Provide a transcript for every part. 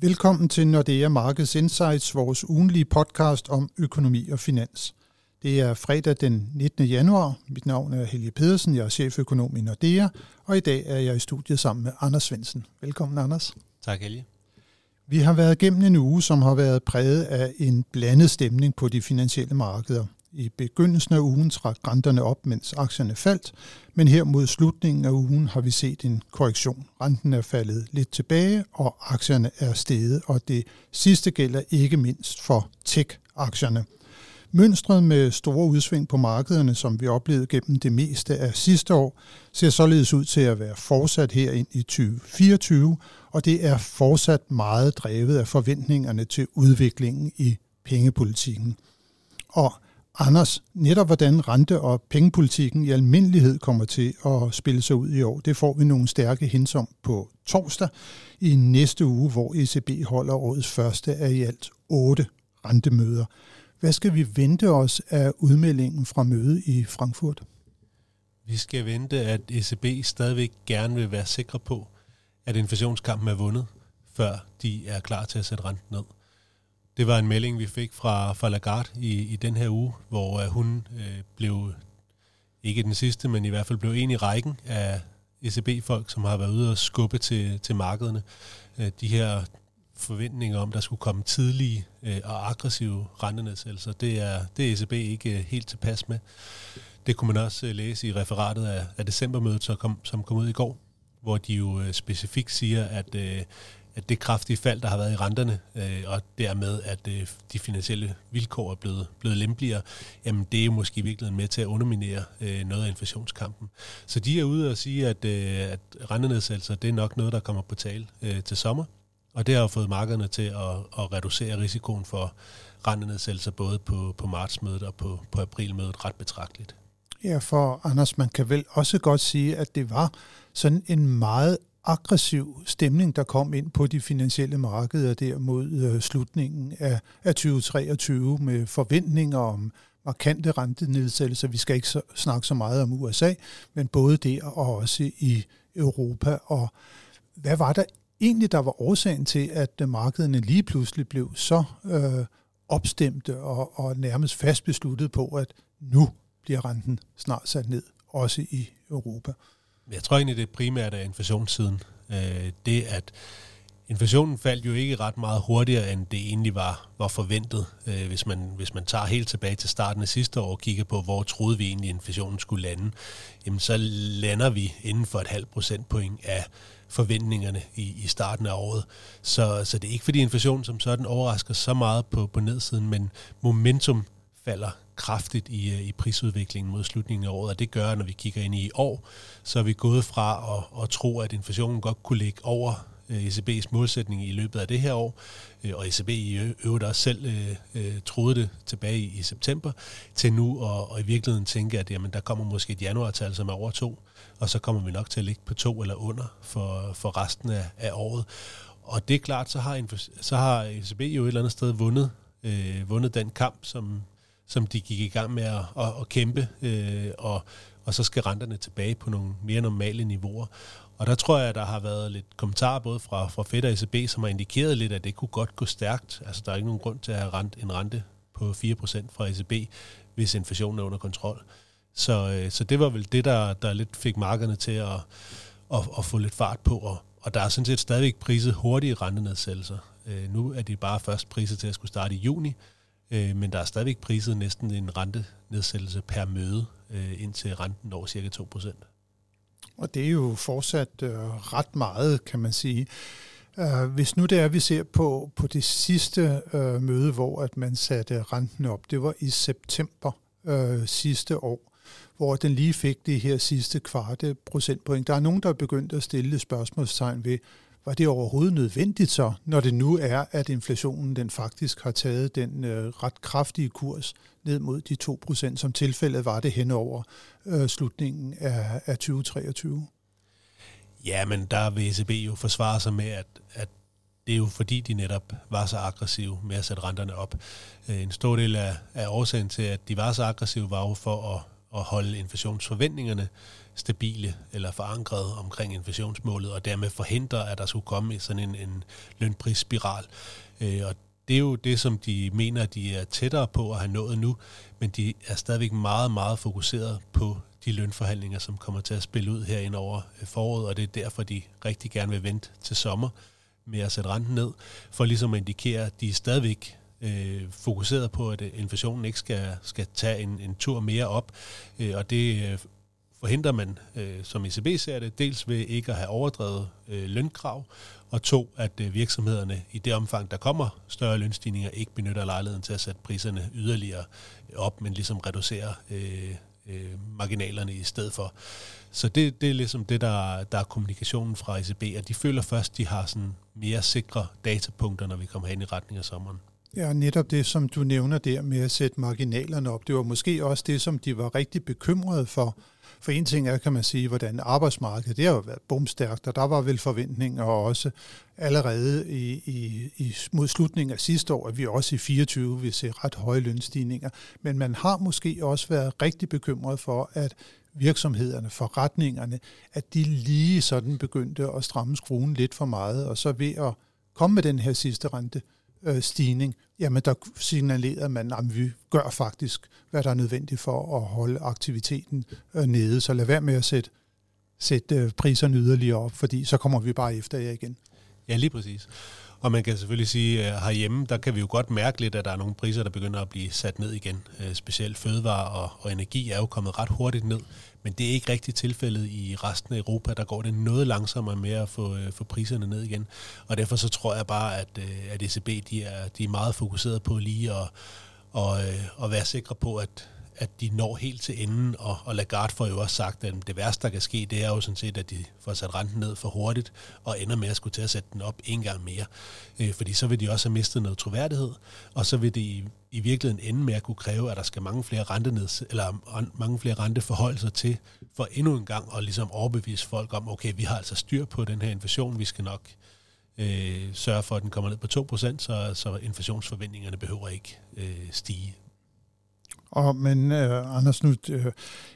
Velkommen til Nordea Markets Insights, vores ugenlige podcast om økonomi og finans. Det er fredag den 19. januar. Mit navn er Helge Pedersen, jeg er cheføkonom i Nordea, og i dag er jeg i studiet sammen med Anders Svensen. Velkommen, Anders. Tak, Helge. Vi har været gennem en uge, som har været præget af en blandet stemning på de finansielle markeder. I begyndelsen af ugen trak renterne op, mens aktierne faldt, men her mod slutningen af ugen har vi set en korrektion. Renten er faldet lidt tilbage, og aktierne er steget, og det sidste gælder ikke mindst for tech-aktierne. Mønstret med store udsving på markederne, som vi oplevede gennem det meste af sidste år, ser således ud til at være fortsat her ind i 2024, og det er fortsat meget drevet af forventningerne til udviklingen i pengepolitikken. Og Anders, netop hvordan rente- og pengepolitikken i almindelighed kommer til at spille sig ud i år, det får vi nogle stærke hints om på torsdag i næste uge, hvor ECB holder årets første af i alt otte rentemøder. Hvad skal vi vente os af udmeldingen fra mødet i Frankfurt? Vi skal vente, at ECB stadigvæk gerne vil være sikre på, at inflationskampen er vundet, før de er klar til at sætte renten ned. Det var en melding, vi fik fra, fra Lagarde i, i den her uge, hvor øh, hun øh, blev, ikke den sidste, men i hvert fald blev en i rækken af ECB-folk, som har været ude og skubbe til, til markederne. Øh, de her forventninger om, der skulle komme tidlige øh, og aggressive rentenedsættelser, det er, det er ECB ikke øh, helt tilpas med. Det kunne man også øh, læse i referatet af, af decembermødet, som kom, som kom ud i går, hvor de jo øh, specifikt siger, at, øh, at det kraftige fald, der har været i renterne, øh, og dermed, at øh, de finansielle vilkår er blevet, blevet lempeligere, jamen det er jo måske i virkeligheden med til at underminere øh, noget af inflationskampen. Så de er ude og sige, at, øh, at rentenedsættelser, det er nok noget, der kommer på tale øh, til sommer. Og det har jo fået markederne til at, at reducere risikoen for rentenedsættelser både på, på martsmødet og på, på aprilmødet ret betragteligt. Ja, for Anders, man kan vel også godt sige, at det var sådan en meget aggressiv stemning, der kom ind på de finansielle markeder der mod øh, slutningen af, af 2023 med forventninger om markante rentenedsættelser. Vi skal ikke så, snakke så meget om USA, men både der og også i Europa. Og hvad var der egentlig, der var årsagen til, at øh, markederne lige pludselig blev så øh, opstemte og, og nærmest fast besluttet på, at nu bliver renten snart sat ned, også i Europa. Jeg tror egentlig, det primært er inflationssiden. Øh, det, at inflationen faldt jo ikke ret meget hurtigere, end det egentlig var, var forventet. Øh, hvis, man, hvis man tager helt tilbage til starten af sidste år og kigger på, hvor troede vi egentlig, inflationen skulle lande, jamen så lander vi inden for et halvt procentpoint af forventningerne i, i starten af året. Så, så det er ikke fordi inflationen som sådan overrasker så meget på, på nedsiden, men momentum falder kraftigt i, øh, i prisudviklingen mod slutningen af året, og det gør, når vi kigger ind i år, så er vi gået fra at, at tro, at inflationen godt kunne ligge over øh, ECB's målsætning i løbet af det her år, øh, og ECB i øvrigt også selv øh, troede det tilbage i, i september, til nu og, og i virkeligheden tænke, at jamen, der kommer måske et januartal, som er over to, og så kommer vi nok til at ligge på to eller under for, for resten af, af året. Og det er klart, så har, så har ECB jo et eller andet sted vundet, øh, vundet den kamp, som, som de gik i gang med at, at, at kæmpe, øh, og, og så skal renterne tilbage på nogle mere normale niveauer. Og der tror jeg, der har været lidt kommentarer både fra, fra Fed og ECB, som har indikeret lidt, at det kunne godt gå stærkt. Altså, der er ikke nogen grund til at have rent, en rente på 4% fra ECB, hvis inflationen er under kontrol. Så, øh, så det var vel det, der, der lidt fik markederne til at, at, at få lidt fart på. Og, og der er sådan set stadigvæk priset hurtige rentenedsættelser. Øh, nu er de bare først priset til at skulle starte i juni, øh, men der er stadigvæk priset næsten en rentenedsættelse per møde, øh, indtil renten når cirka 2%. Og det er jo fortsat øh, ret meget, kan man sige. Uh, hvis nu det er, vi ser på, på det sidste uh, møde, hvor at man satte renten op, det var i september uh, sidste år, hvor den lige fik det her sidste kvarte procentpoint. Der er nogen, der er begyndt at stille spørgsmålstegn ved, var det overhovedet nødvendigt så, når det nu er, at inflationen den faktisk har taget den øh, ret kraftige kurs ned mod de 2%, som tilfældet var det hen over øh, slutningen af, af 2023? Ja, men der vil ECB jo forsvare sig med, at, at det er jo fordi, de netop var så aggressive med at sætte renterne op. Øh, en stor del af, af årsagen til, at de var så aggressive, var jo for at at holde inflationsforventningerne stabile eller forankret omkring inflationsmålet, og dermed forhindre, at der skulle komme sådan en, en lønprisspiral. Øh, og det er jo det, som de mener, de er tættere på at have nået nu, men de er stadigvæk meget, meget fokuseret på de lønforhandlinger, som kommer til at spille ud herind over øh, foråret, og det er derfor, de rigtig gerne vil vente til sommer med at sætte renten ned, for ligesom at indikere, at de er stadigvæk øh, fokuseret på, at øh, inflationen ikke skal, skal tage en, en tur mere op, øh, og det øh, forhindrer man, øh, som ECB ser det, dels ved ikke at have overdrevet øh, lønkrav, og to, at øh, virksomhederne i det omfang, der kommer større lønstigninger, ikke benytter lejligheden til at sætte priserne yderligere op, men ligesom reducerer øh, øh, marginalerne i stedet for. Så det, det er ligesom det, der, der er kommunikationen fra ECB, at de føler først, de har sådan mere sikre datapunkter, når vi kommer hen i retning af sommeren. Ja, netop det, som du nævner der med at sætte marginalerne op, det var måske også det, som de var rigtig bekymrede for, for en ting er, kan man sige, hvordan arbejdsmarkedet, det har jo været bumstærkt, og der var vel forventninger også allerede i, i, i, mod slutningen af sidste år, at vi også i 24 vil se ret høje lønstigninger. Men man har måske også været rigtig bekymret for, at virksomhederne, forretningerne, at de lige sådan begyndte at stramme skruen lidt for meget, og så ved at komme med den her sidste rente, øh, stigning, jamen der signalerede man, at vi gør faktisk, hvad der er nødvendigt for at holde aktiviteten øh, nede. Så lad være med at sætte, sætte øh, priserne yderligere op, fordi så kommer vi bare efter jer igen. Ja, lige præcis. Og man kan selvfølgelig sige, at herhjemme, der kan vi jo godt mærke lidt, at der er nogle priser, der begynder at blive sat ned igen. Øh, specielt fødevare og, og energi er jo kommet ret hurtigt ned. Men det er ikke rigtig tilfældet i resten af Europa. Der går det noget langsommere med at få, øh, få priserne ned igen. Og derfor så tror jeg bare, at, øh, at ECB de er, de er meget fokuseret på lige at, og, øh, og være sikre på, at, at de når helt til enden, og, og Lagarde får jo også sagt, at det værste, der kan ske, det er jo sådan set, at de får sat renten ned for hurtigt, og ender med at skulle til at sætte den op en gang mere. Øh, fordi så vil de også have mistet noget troværdighed, og så vil de i, i virkeligheden ende med at kunne kræve, at der skal mange flere renteneds, eller mange flere renteforholdelser til, for endnu en gang at ligesom overbevise folk om, okay, vi har altså styr på den her inflation, vi skal nok øh, sørge for, at den kommer ned på 2%, så, så inflationsforventningerne behøver ikke øh, stige og, men uh, Anders, nu, øh, uh,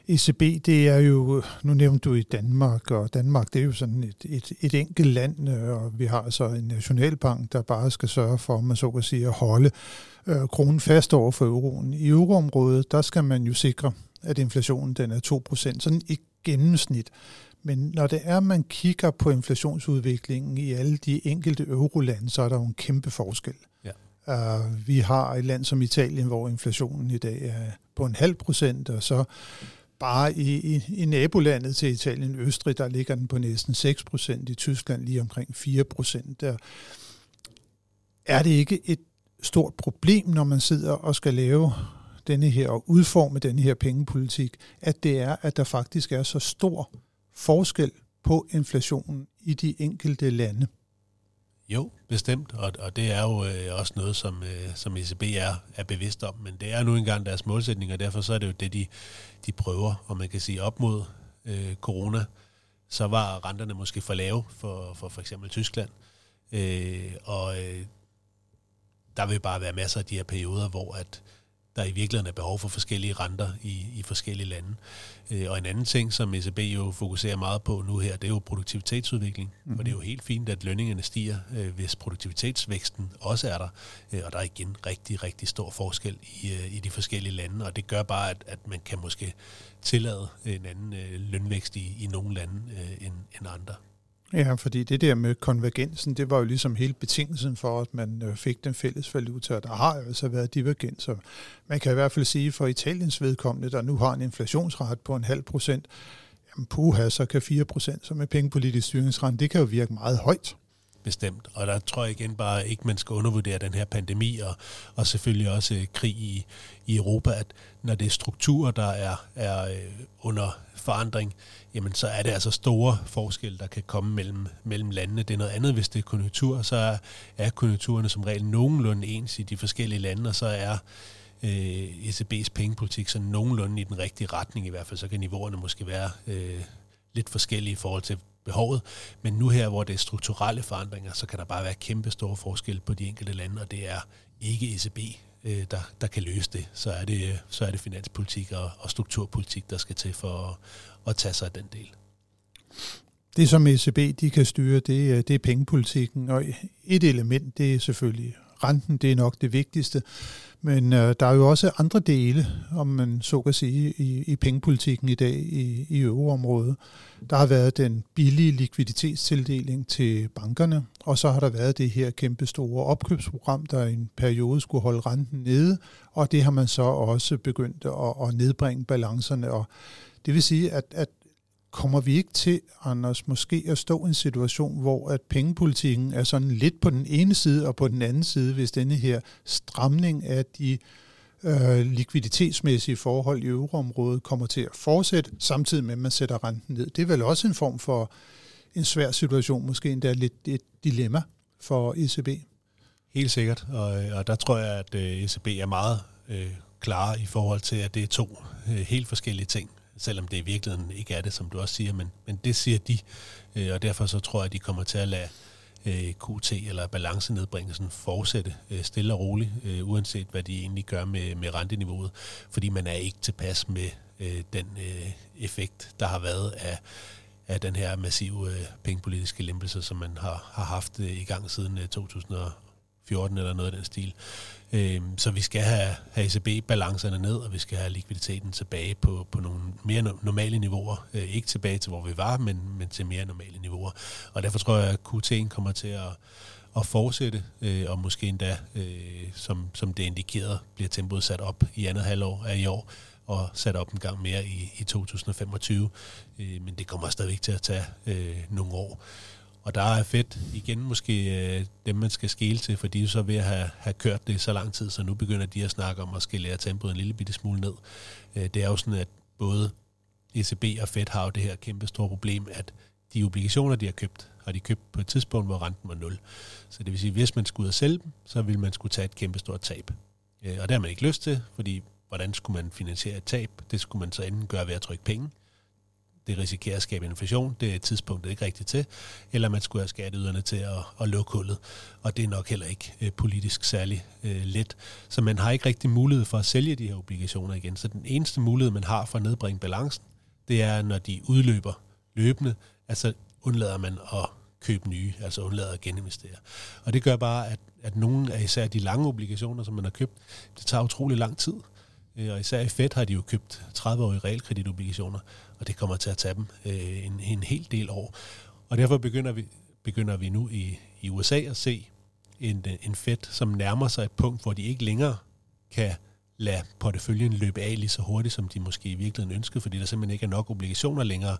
ECB, det er jo, nu nævnte du i Danmark, og Danmark, det er jo sådan et, et, et enkelt land, uh, og vi har altså en nationalbank, der bare skal sørge for, man så kan sige, at holde uh, kronen fast over for euroen. I euroområdet, der skal man jo sikre, at inflationen den er 2%, sådan i gennemsnit. Men når det er, at man kigger på inflationsudviklingen i alle de enkelte eurolande, så er der jo en kæmpe forskel. Ja. Uh, vi har et land som Italien, hvor inflationen i dag er på en halv procent, og så bare i, i, i nabolandet til Italien, Østrig, der ligger den på næsten 6 procent, i Tyskland lige omkring 4 procent. Er det ikke et stort problem, når man sidder og skal lave denne her og udforme denne her pengepolitik, at det er, at der faktisk er så stor forskel på inflationen i de enkelte lande? Jo, bestemt, og, og det er jo øh, også noget, som, øh, som ECB er, er bevidst om, men det er nu engang deres målsætning, og derfor så er det jo det, de, de prøver, og man kan sige op mod øh, corona, så var renterne måske for lave for for, for eksempel Tyskland, øh, og øh, der vil bare være masser af de her perioder, hvor at der i virkeligheden er behov for forskellige renter i, i forskellige lande. Øh, og en anden ting, som ECB jo fokuserer meget på nu her, det er jo produktivitetsudvikling. Mm-hmm. For det er jo helt fint, at lønningerne stiger, øh, hvis produktivitetsvæksten også er der. Øh, og der er igen rigtig, rigtig stor forskel i, i de forskellige lande, og det gør bare, at, at man kan måske tillade en anden lønvækst i, i nogle lande end, end andre. Ja, fordi det der med konvergensen, det var jo ligesom hele betingelsen for, at man øh, fik den fælles valuta, og der har jo altså været divergenser. Man kan i hvert fald sige for Italiens vedkommende, der nu har en inflationsret på en halv procent, jamen puha, så kan 4 procent som er pengepolitisk styringsrente, det kan jo virke meget højt bestemt. Og der tror jeg igen bare ikke, man skal undervurdere den her pandemi, og, og selvfølgelig også øh, krig i, i Europa, at når det er strukturer, der er, er øh, under forandring, jamen så er det altså store forskelle, der kan komme mellem, mellem landene. Det er noget andet, hvis det er konjunktur, så er, er konjunkturerne som regel nogenlunde ens i de forskellige lande, og så er øh, ECB's pengepolitik så nogenlunde i den rigtige retning i hvert fald, så kan niveauerne måske være øh, lidt forskellige i forhold til behovet. Men nu her, hvor det er strukturelle forandringer, så kan der bare være kæmpe store forskel på de enkelte lande, og det er ikke ECB øh, der, der kan løse det, så er det, så er det finanspolitik og, og strukturpolitik, der skal til for at, at tage sig af den del. Det, som ECB de kan styre, det, øh, det er pengepolitikken, og et element, det er selvfølgelig renten, det er nok det vigtigste. Men øh, der er jo også andre dele, om man så kan sige, i, i pengepolitikken i dag i, i euroområdet. Der har været den billige likviditetstildeling til bankerne, og så har der været det her kæmpe store opkøbsprogram, der i en periode skulle holde renten nede, og det har man så også begyndt at, at nedbringe balancerne. Og det vil sige, at, at kommer vi ikke til, Anders, måske at stå i en situation, hvor at pengepolitikken er sådan lidt på den ene side og på den anden side, hvis denne her stramning af de øh, likviditetsmæssige forhold i euroområdet kommer til at fortsætte, samtidig med, at man sætter renten ned. Det er vel også en form for en svær situation, måske endda lidt et dilemma for ECB. Helt sikkert, og, og der tror jeg, at øh, ECB er meget øh, klar i forhold til, at det er to øh, helt forskellige ting selvom det i virkeligheden ikke er det, som du også siger, men, men det siger de, øh, og derfor så tror jeg, at de kommer til at lade øh, QT eller balancenedbringelsen fortsætte øh, stille og roligt, øh, uanset hvad de egentlig gør med, med renteniveauet, fordi man er ikke tilpas med øh, den øh, effekt, der har været af, af den her massive øh, pengepolitiske lempelse, som man har, har haft øh, i gang siden øh, 14 eller noget af den stil. Øh, så vi skal have, have ECB-balancerne ned, og vi skal have likviditeten tilbage på, på nogle mere normale niveauer. Øh, ikke tilbage til, hvor vi var, men, men til mere normale niveauer. Og derfor tror jeg, at Q10 kommer til at, at fortsætte, øh, og måske endda, øh, som, som det indikerede, bliver tempoet sat op i andet halvår af i år, og sat op en gang mere i, i 2025. Øh, men det kommer stadigvæk til at tage øh, nogle år. Og der er fedt igen måske øh, dem, man skal skele til, for de er så ved at have, have kørt det så lang tid, så nu begynder de at snakke om at skælere tempoet en lille bitte smule ned. Øh, det er jo sådan, at både ECB og Fed har jo det her kæmpe store problem, at de obligationer, de har købt, har de købt på et tidspunkt, hvor renten var 0. Så det vil sige, at hvis man skulle ud og sælge dem, så ville man skulle tage et kæmpe stort tab. Øh, og det har man ikke lyst til, fordi hvordan skulle man finansiere et tab? Det skulle man så enten gøre ved at trykke penge, det risikerer at skabe inflation, det er tidspunktet ikke rigtigt til, eller man skulle have skatteyderne til at, at lukke hullet, og det er nok heller ikke øh, politisk særlig øh, let. Så man har ikke rigtig mulighed for at sælge de her obligationer igen. Så den eneste mulighed, man har for at nedbringe balancen, det er, når de udløber løbende, altså undlader man at købe nye, altså undlader at geninvestere. Og det gør bare, at, at nogle af især de lange obligationer, som man har købt, det tager utrolig lang tid. Øh, og især i Fed har de jo købt 30-årige realkreditobligationer, og det kommer til at tage dem øh, en, en hel del år. Og derfor begynder vi, begynder vi nu i, i USA at se en, en Fed, som nærmer sig et punkt, hvor de ikke længere kan lade porteføljen løbe af lige så hurtigt, som de måske i virkeligheden ønskede, fordi der simpelthen ikke er nok obligationer længere,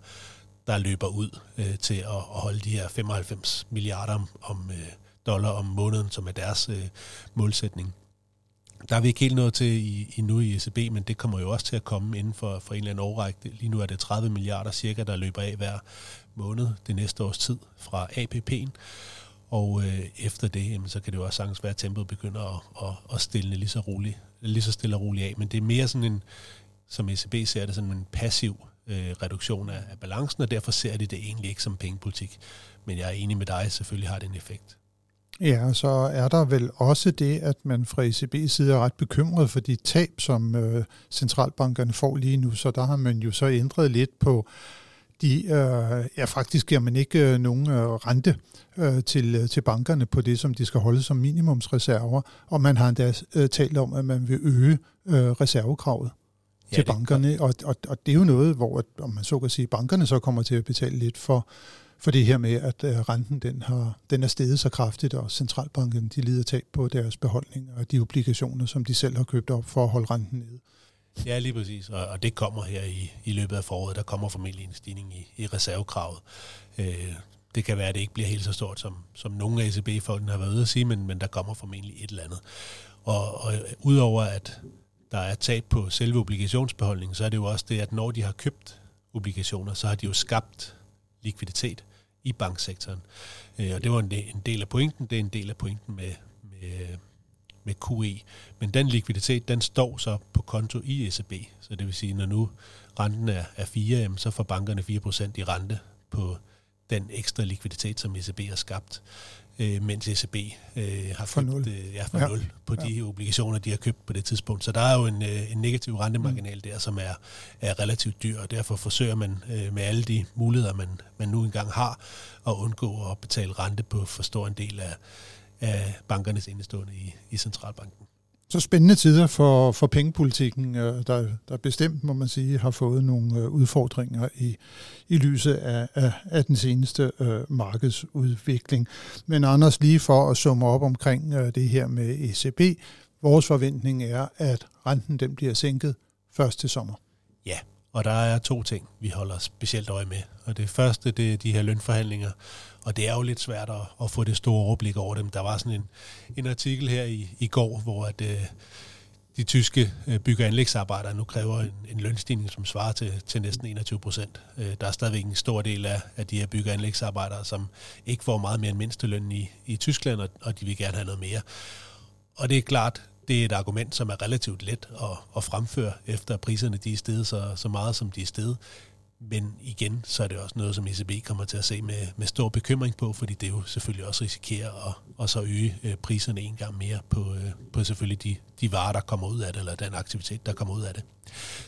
der løber ud øh, til at, at holde de her 95 milliarder om, om øh, dollar om måneden, som er deres øh, målsætning. Der er vi ikke helt nået til i, i nu i ECB, men det kommer jo også til at komme inden for, for en eller anden årrække. Lige nu er det 30 milliarder cirka, der løber af hver måned det næste års tid fra APP'en. Og øh, efter det, jamen, så kan det jo også sagtens være, at tempoet begynder at, at, at stille lige så, roligt, lige så stille og roligt af. Men det er mere sådan en, som ECB ser det, sådan en passiv øh, reduktion af, af balancen, og derfor ser de det egentlig ikke som pengepolitik. Men jeg er enig med dig, selvfølgelig har det en effekt. Ja, så er der vel også det, at man fra ECB's side er ret bekymret for de tab, som øh, centralbankerne får lige nu. Så der har man jo så ændret lidt på de, øh, ja faktisk giver man ikke øh, nogen øh, rente øh, til, øh, til bankerne på det, som de skal holde som minimumsreserver, og man har endda øh, talt om, at man vil øge øh, reservekravet ja, til bankerne, og, og, og det er jo noget, hvor, om man så kan sige, bankerne så kommer til at betale lidt for, for det her med, at øh, renten den, har, den er steget så kraftigt, og centralbanken de lider tab på deres beholdning og de obligationer, som de selv har købt op for at holde renten nede. Ja, lige præcis, og, og det kommer her i, i løbet af foråret. Der kommer formentlig en stigning i, i reservekravet. Øh, det kan være, at det ikke bliver helt så stort, som, som nogle af ECB-folkene har været ude at sige, men, men der kommer formentlig et eller andet. Og, og udover at der er tab på selve obligationsbeholdningen, så er det jo også det, at når de har købt obligationer, så har de jo skabt likviditet i banksektoren. Øh, og det var en del af pointen. Det er en del af pointen med, med, med QE. Men den likviditet, den står så på konto i ECB. Så det vil sige, når nu renten er, er 4, så får bankerne 4% i rente på den ekstra likviditet, som ECB har skabt øh, mens ECB øh, har for købt, nul. Øh, ja, for ja. nul på de ja. obligationer, de har købt på det tidspunkt. Så der er jo en, øh, en negativ rentemarginal mm. der, som er, er relativt dyr, og derfor forsøger man øh, med alle de muligheder, man, man nu engang har, at undgå at betale rente på for stor en del af, af bankernes indestående i, i centralbanken. Så spændende tider for, for pengepolitikken, øh, der, der bestemt, må man sige, har fået nogle øh, udfordringer i, i lyset af, af, af den seneste øh, markedsudvikling. Men Anders, lige for at summe op omkring øh, det her med ECB, vores forventning er, at renten den bliver sænket først til sommer. Ja, og der er to ting, vi holder specielt øje med. Og det første, det er de her lønforhandlinger, og det er jo lidt svært at, at få det store overblik over dem. Der var sådan en, en artikel her i, i går, hvor at, øh, de tyske øh, bygge- og anlægsarbejdere nu kræver en, en lønstigning, som svarer til, til næsten 21 procent. Øh, der er stadigvæk en stor del af, af de her bygge- og anlægsarbejdere, som ikke får meget mere end mindsteløn i, i Tyskland, og, og de vil gerne have noget mere. Og det er klart, det er et argument, som er relativt let at, at fremføre, efter priserne de er steget så, så meget, som de er steget. Men igen, så er det også noget, som ECB kommer til at se med, med stor bekymring på, fordi det jo selvfølgelig også risikerer at, at så øge øh, priserne en gang mere på, øh, på selvfølgelig de, de varer, der kommer ud af det, eller den aktivitet, der kommer ud af det.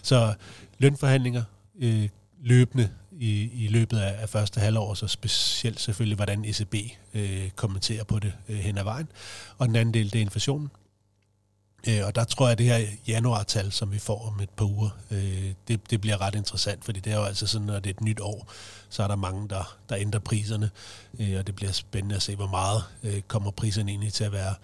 Så lønforhandlinger øh, løbende i, i løbet af, af første halvår, så specielt selvfølgelig, hvordan ECB øh, kommenterer på det øh, hen ad vejen. Og den anden del, det er inflationen. Øh, og der tror jeg, at det her januartal, som vi får om et par uger, øh, det, det bliver ret interessant, fordi det er jo altså sådan, at det er et nyt år, så er der mange, der, der ændrer priserne, øh, og det bliver spændende at se, hvor meget øh, kommer priserne egentlig til at være,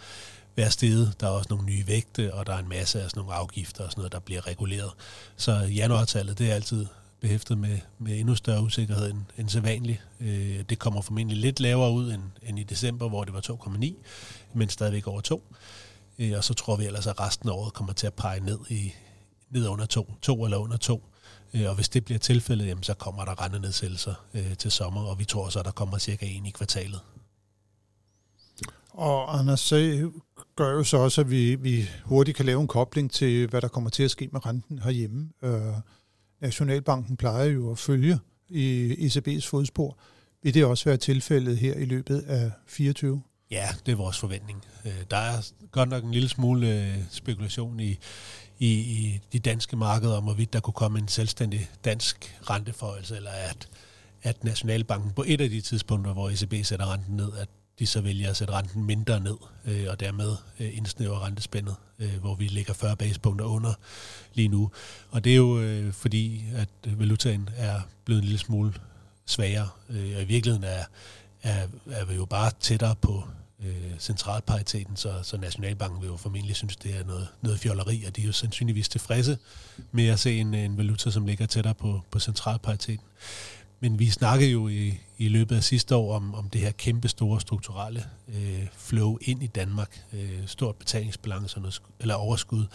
være steget. Der er også nogle nye vægte, og der er en masse af sådan nogle afgifter og sådan noget, der bliver reguleret. Så januartallet, det er altid behæftet med, med endnu større usikkerhed end, end sædvanligt. Øh, det kommer formentlig lidt lavere ud end, end i december, hvor det var 2,9, men stadigvæk over 2. Øh, og så tror vi ellers, at resten af året kommer til at pege ned, i, ned under to, to eller under to. Øh, og hvis det bliver tilfældet, jamen, så kommer der rendenedsættelser øh, til sommer, og vi tror så, at der kommer cirka en i kvartalet. Og Anders, så gør jo så også, at vi, vi hurtigt kan lave en kobling til, hvad der kommer til at ske med renten herhjemme. Øh, Nationalbanken plejer jo at følge i ECB's fodspor. Vil det også være tilfældet her i løbet af 24? Ja, det er vores forventning. Øh, der er godt nok en lille smule øh, spekulation i, i, i de danske markeder om, hvorvidt der kunne komme en selvstændig dansk renteforhold, eller at, at Nationalbanken på et af de tidspunkter, hvor ECB sætter renten ned, at de så vælger at sætte renten mindre ned, øh, og dermed øh, indsnæver rentespændet, hvor vi ligger 40 basepunkter under lige nu. Og det er jo fordi, at valutaen er blevet en lille smule svagere, og i virkeligheden er, er, er vi jo bare tættere på øh, centralpariteten, så, så Nationalbanken vil jo formentlig synes, det er noget, noget fjolleri, og de er jo sandsynligvis tilfredse med at se en, en valuta, som ligger tættere på, på centralpariteten. Men vi snakkede jo i, i løbet af sidste år om, om det her kæmpe store strukturelle øh, flow ind i Danmark. Øh, stort betalingsbalance eller overskud,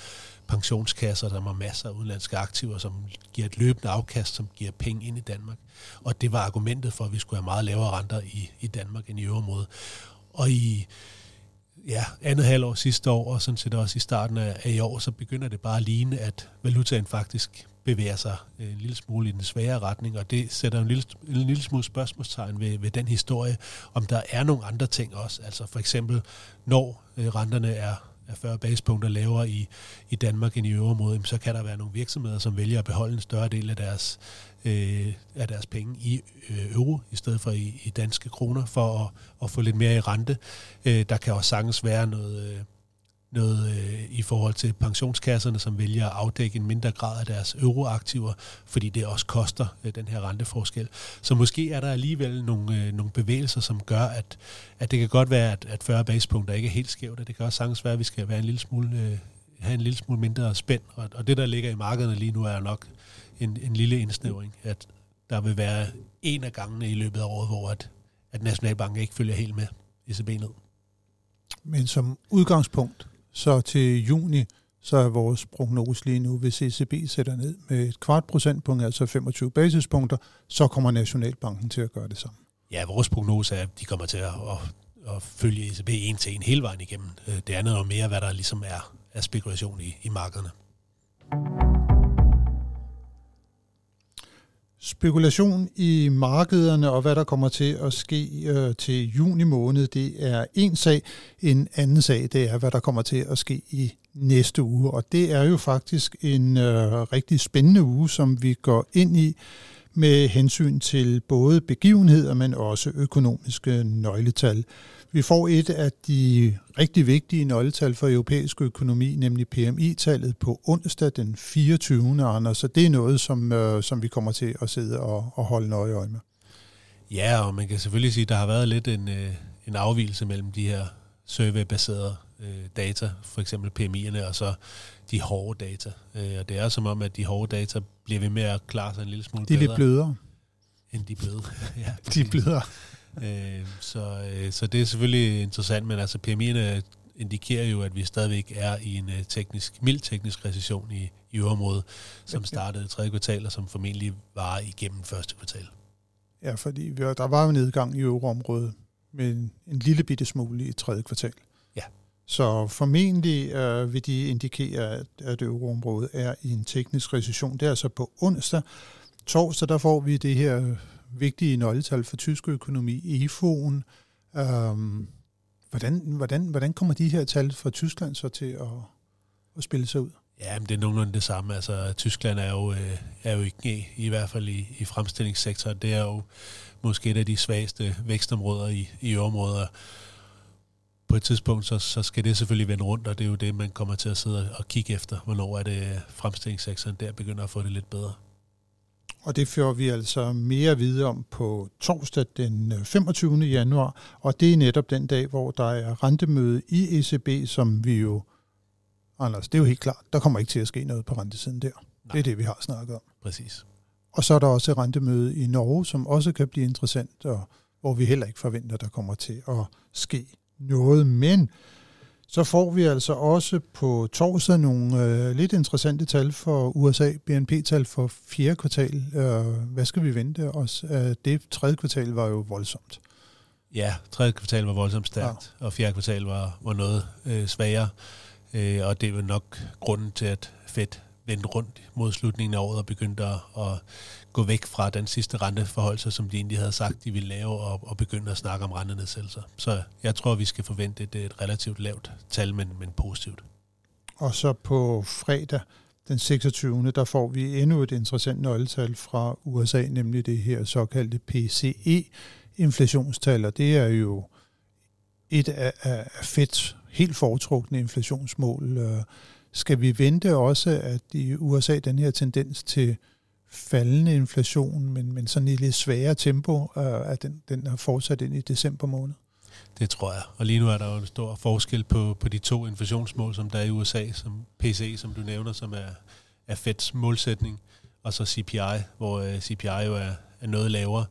pensionskasser, der har masser af udenlandske aktiver, som giver et løbende afkast, som giver penge ind i Danmark. Og det var argumentet for, at vi skulle have meget lavere renter i, i Danmark end i øvrigt. Og i ja, andet halvår sidste år, og sådan set også i starten af, af i år, så begynder det bare at ligne, at valutaen faktisk bevæger sig øh, en lille smule i den svære retning, og det sætter en lille, en lille smule spørgsmålstegn ved, ved den historie, om der er nogle andre ting også. Altså for eksempel, når øh, renterne er er 40 basepunkter lavere i, i Danmark end i øvrigt, så kan der være nogle virksomheder, som vælger at beholde en større del af deres, øh, af deres penge i øh, euro, i stedet for i, i danske kroner, for at, at få lidt mere i rente. Øh, der kan også sagtens være noget... Øh, noget øh, i forhold til pensionskasserne, som vælger at afdække en mindre grad af deres euroaktiver, fordi det også koster øh, den her renteforskel. Så måske er der alligevel nogle, øh, nogle bevægelser, som gør, at, at det kan godt være, at, at 40 basepunkter ikke er helt skævt, og det kan også sagtens være, at vi skal være en lille smule, øh, have en lille smule mindre spænd, og, og det, der ligger i markederne lige nu, er nok en, en lille indsnævring, at der vil være en af gangene i løbet af året, hvor at, at Nationalbanken ikke følger helt med ECB ned. Men som udgangspunkt, så til juni, så er vores prognose lige nu, hvis ECB sætter ned med et kvart procentpunkt, altså 25 basispunkter, så kommer Nationalbanken til at gøre det samme. Ja, vores prognose er, at de kommer til at, at, at følge ECB en til en hele vejen igennem. Øh, det andet er mere, hvad der ligesom er, er spekulation i, i markederne. Spekulation i markederne og hvad der kommer til at ske øh, til juni måned, det er en sag. En anden sag, det er, hvad der kommer til at ske i næste uge. Og det er jo faktisk en øh, rigtig spændende uge, som vi går ind i med hensyn til både begivenheder, men også økonomiske nøgletal. Vi får et af de rigtig vigtige nøgletal for europæisk økonomi, nemlig PMI-tallet på onsdag den 24. Anders. Så det er noget, som, øh, som vi kommer til at sidde og, og holde nøje øje med. Ja, og man kan selvfølgelig sige, at der har været lidt en, øh, en afvielse mellem de her survey-baserede øh, data, for eksempel PMI'erne, og så de hårde data. Øh, og det er som om, at de hårde data bliver ved med at klare sig en lille smule bedre. De er lidt blødere. End de bløde. ja, de er blødere. Øh, så, øh, så det er selvfølgelig interessant, men altså PMI'erne indikerer jo, at vi stadigvæk er i en øh, teknisk, mild teknisk recession i, i øvrigt, som startede i tredje kvartal, og som formentlig var igennem første kvartal. Ja, fordi vi, der var jo nedgang i euroområdet med en, en lille bitte smule i tredje kvartal. Ja. Så formentlig øh, vil de indikere, at, at euroområdet er i en teknisk recession. Det er altså på onsdag. Torsdag, der får vi det her vigtige nøgletal for tysk økonomi, EFO'en. Øhm, hvordan, hvordan, hvordan kommer de her tal fra Tyskland så til at, at spille sig ud? Ja, men det er nogenlunde det samme. Altså, Tyskland er jo, øh, er jo ikke, i hvert fald i, i fremstillingssektoren, det er jo måske et af de svageste vækstområder i, i områder. På et tidspunkt, så, så skal det selvfølgelig vende rundt, og det er jo det, man kommer til at sidde og kigge efter, hvornår er det øh, fremstillingssektoren der begynder at få det lidt bedre. Og det fører vi altså mere at vide om på torsdag den 25. Øh, januar, og det er netop den dag, hvor der er rentemøde i ECB, som vi jo, Anders, det er jo helt klart, der kommer ikke til at ske noget på rentesiden der. Nej. Det er det, vi har snakket om. Præcis. Og så er der også et rentemøde i Norge, som også kan blive interessant, og hvor vi heller ikke forventer, der kommer til at ske noget. Men så får vi altså også på torsdag nogle øh, lidt interessante tal for USA, BNP-tal for fjerde kvartal. Øh, hvad skal vi vente os? Øh, det tredje kvartal var jo voldsomt. Ja, tredje kvartal var voldsomt stærkt, ja. og fjerde kvartal var, var noget øh, svagere. Øh, og det er jo nok grunden til, at Fed vendte rundt mod slutningen af året og begyndte at, at gå væk fra den sidste renteforhold, som de egentlig havde sagt, de ville lave, og, og begynde at snakke om rentenedsættelser. Så jeg tror, vi skal forvente et, et relativt lavt tal, men, men positivt. Og så på fredag den 26. der får vi endnu et interessant nøgletal fra USA, nemlig det her såkaldte PCE-inflationstal, og det er jo et af, af Feds helt foretrukne inflationsmål. Øh, skal vi vente også, at i USA den her tendens til faldende inflation, men, men sådan i lidt sværere tempo, øh, at den, den har fortsat ind i december måned. Det tror jeg. Og lige nu er der jo en stor forskel på, på de to inflationsmål, som der er i USA, som PC, som du nævner, som er, er Feds målsætning, og så CPI, hvor uh, øh, CPI jo er, er noget lavere.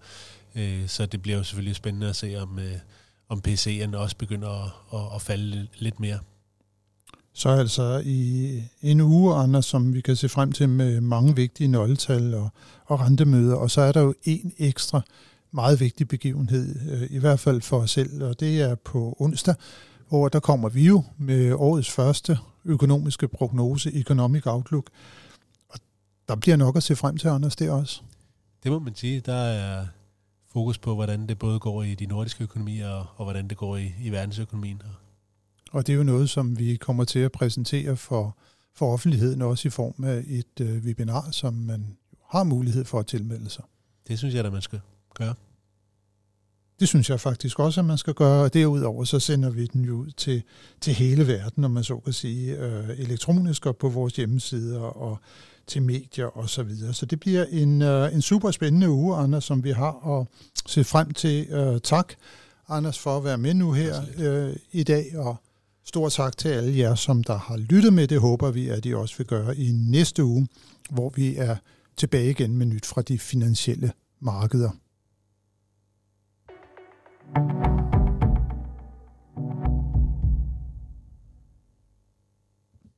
Uh, så det bliver jo selvfølgelig spændende at se, om, uh, om PC'en også begynder at, at, at falde lidt mere. Så altså i en uge, Anders, som vi kan se frem til med mange vigtige nøgletal og, og rentemøder, og så er der jo en ekstra meget vigtig begivenhed, øh, i hvert fald for os selv, og det er på onsdag, hvor der kommer vi jo med årets første økonomiske prognose, Economic Outlook. Og der bliver nok at se frem til, Anders, det også. Det må man sige. Der er fokus på, hvordan det både går i de nordiske økonomier, og, og hvordan det går i, i verdensøkonomien. Og det er jo noget, som vi kommer til at præsentere for, for offentligheden, også i form af et øh, webinar, som man har mulighed for at tilmelde sig. Det synes jeg, at man skal gøre. Det synes jeg faktisk også, at man skal gøre, og derudover så sender vi den jo ud til, til hele verden, om man så kan sige, øh, elektronisk og på vores hjemmesider og til medier og så videre. Så det bliver en, øh, en super spændende uge, Anders, som vi har at se frem til. Øh, tak, Anders, for at være med nu her øh, i dag, og Stor tak til alle jer, som der har lyttet med. Det håber vi, at I også vil gøre i næste uge, hvor vi er tilbage igen med nyt fra de finansielle markeder. thank you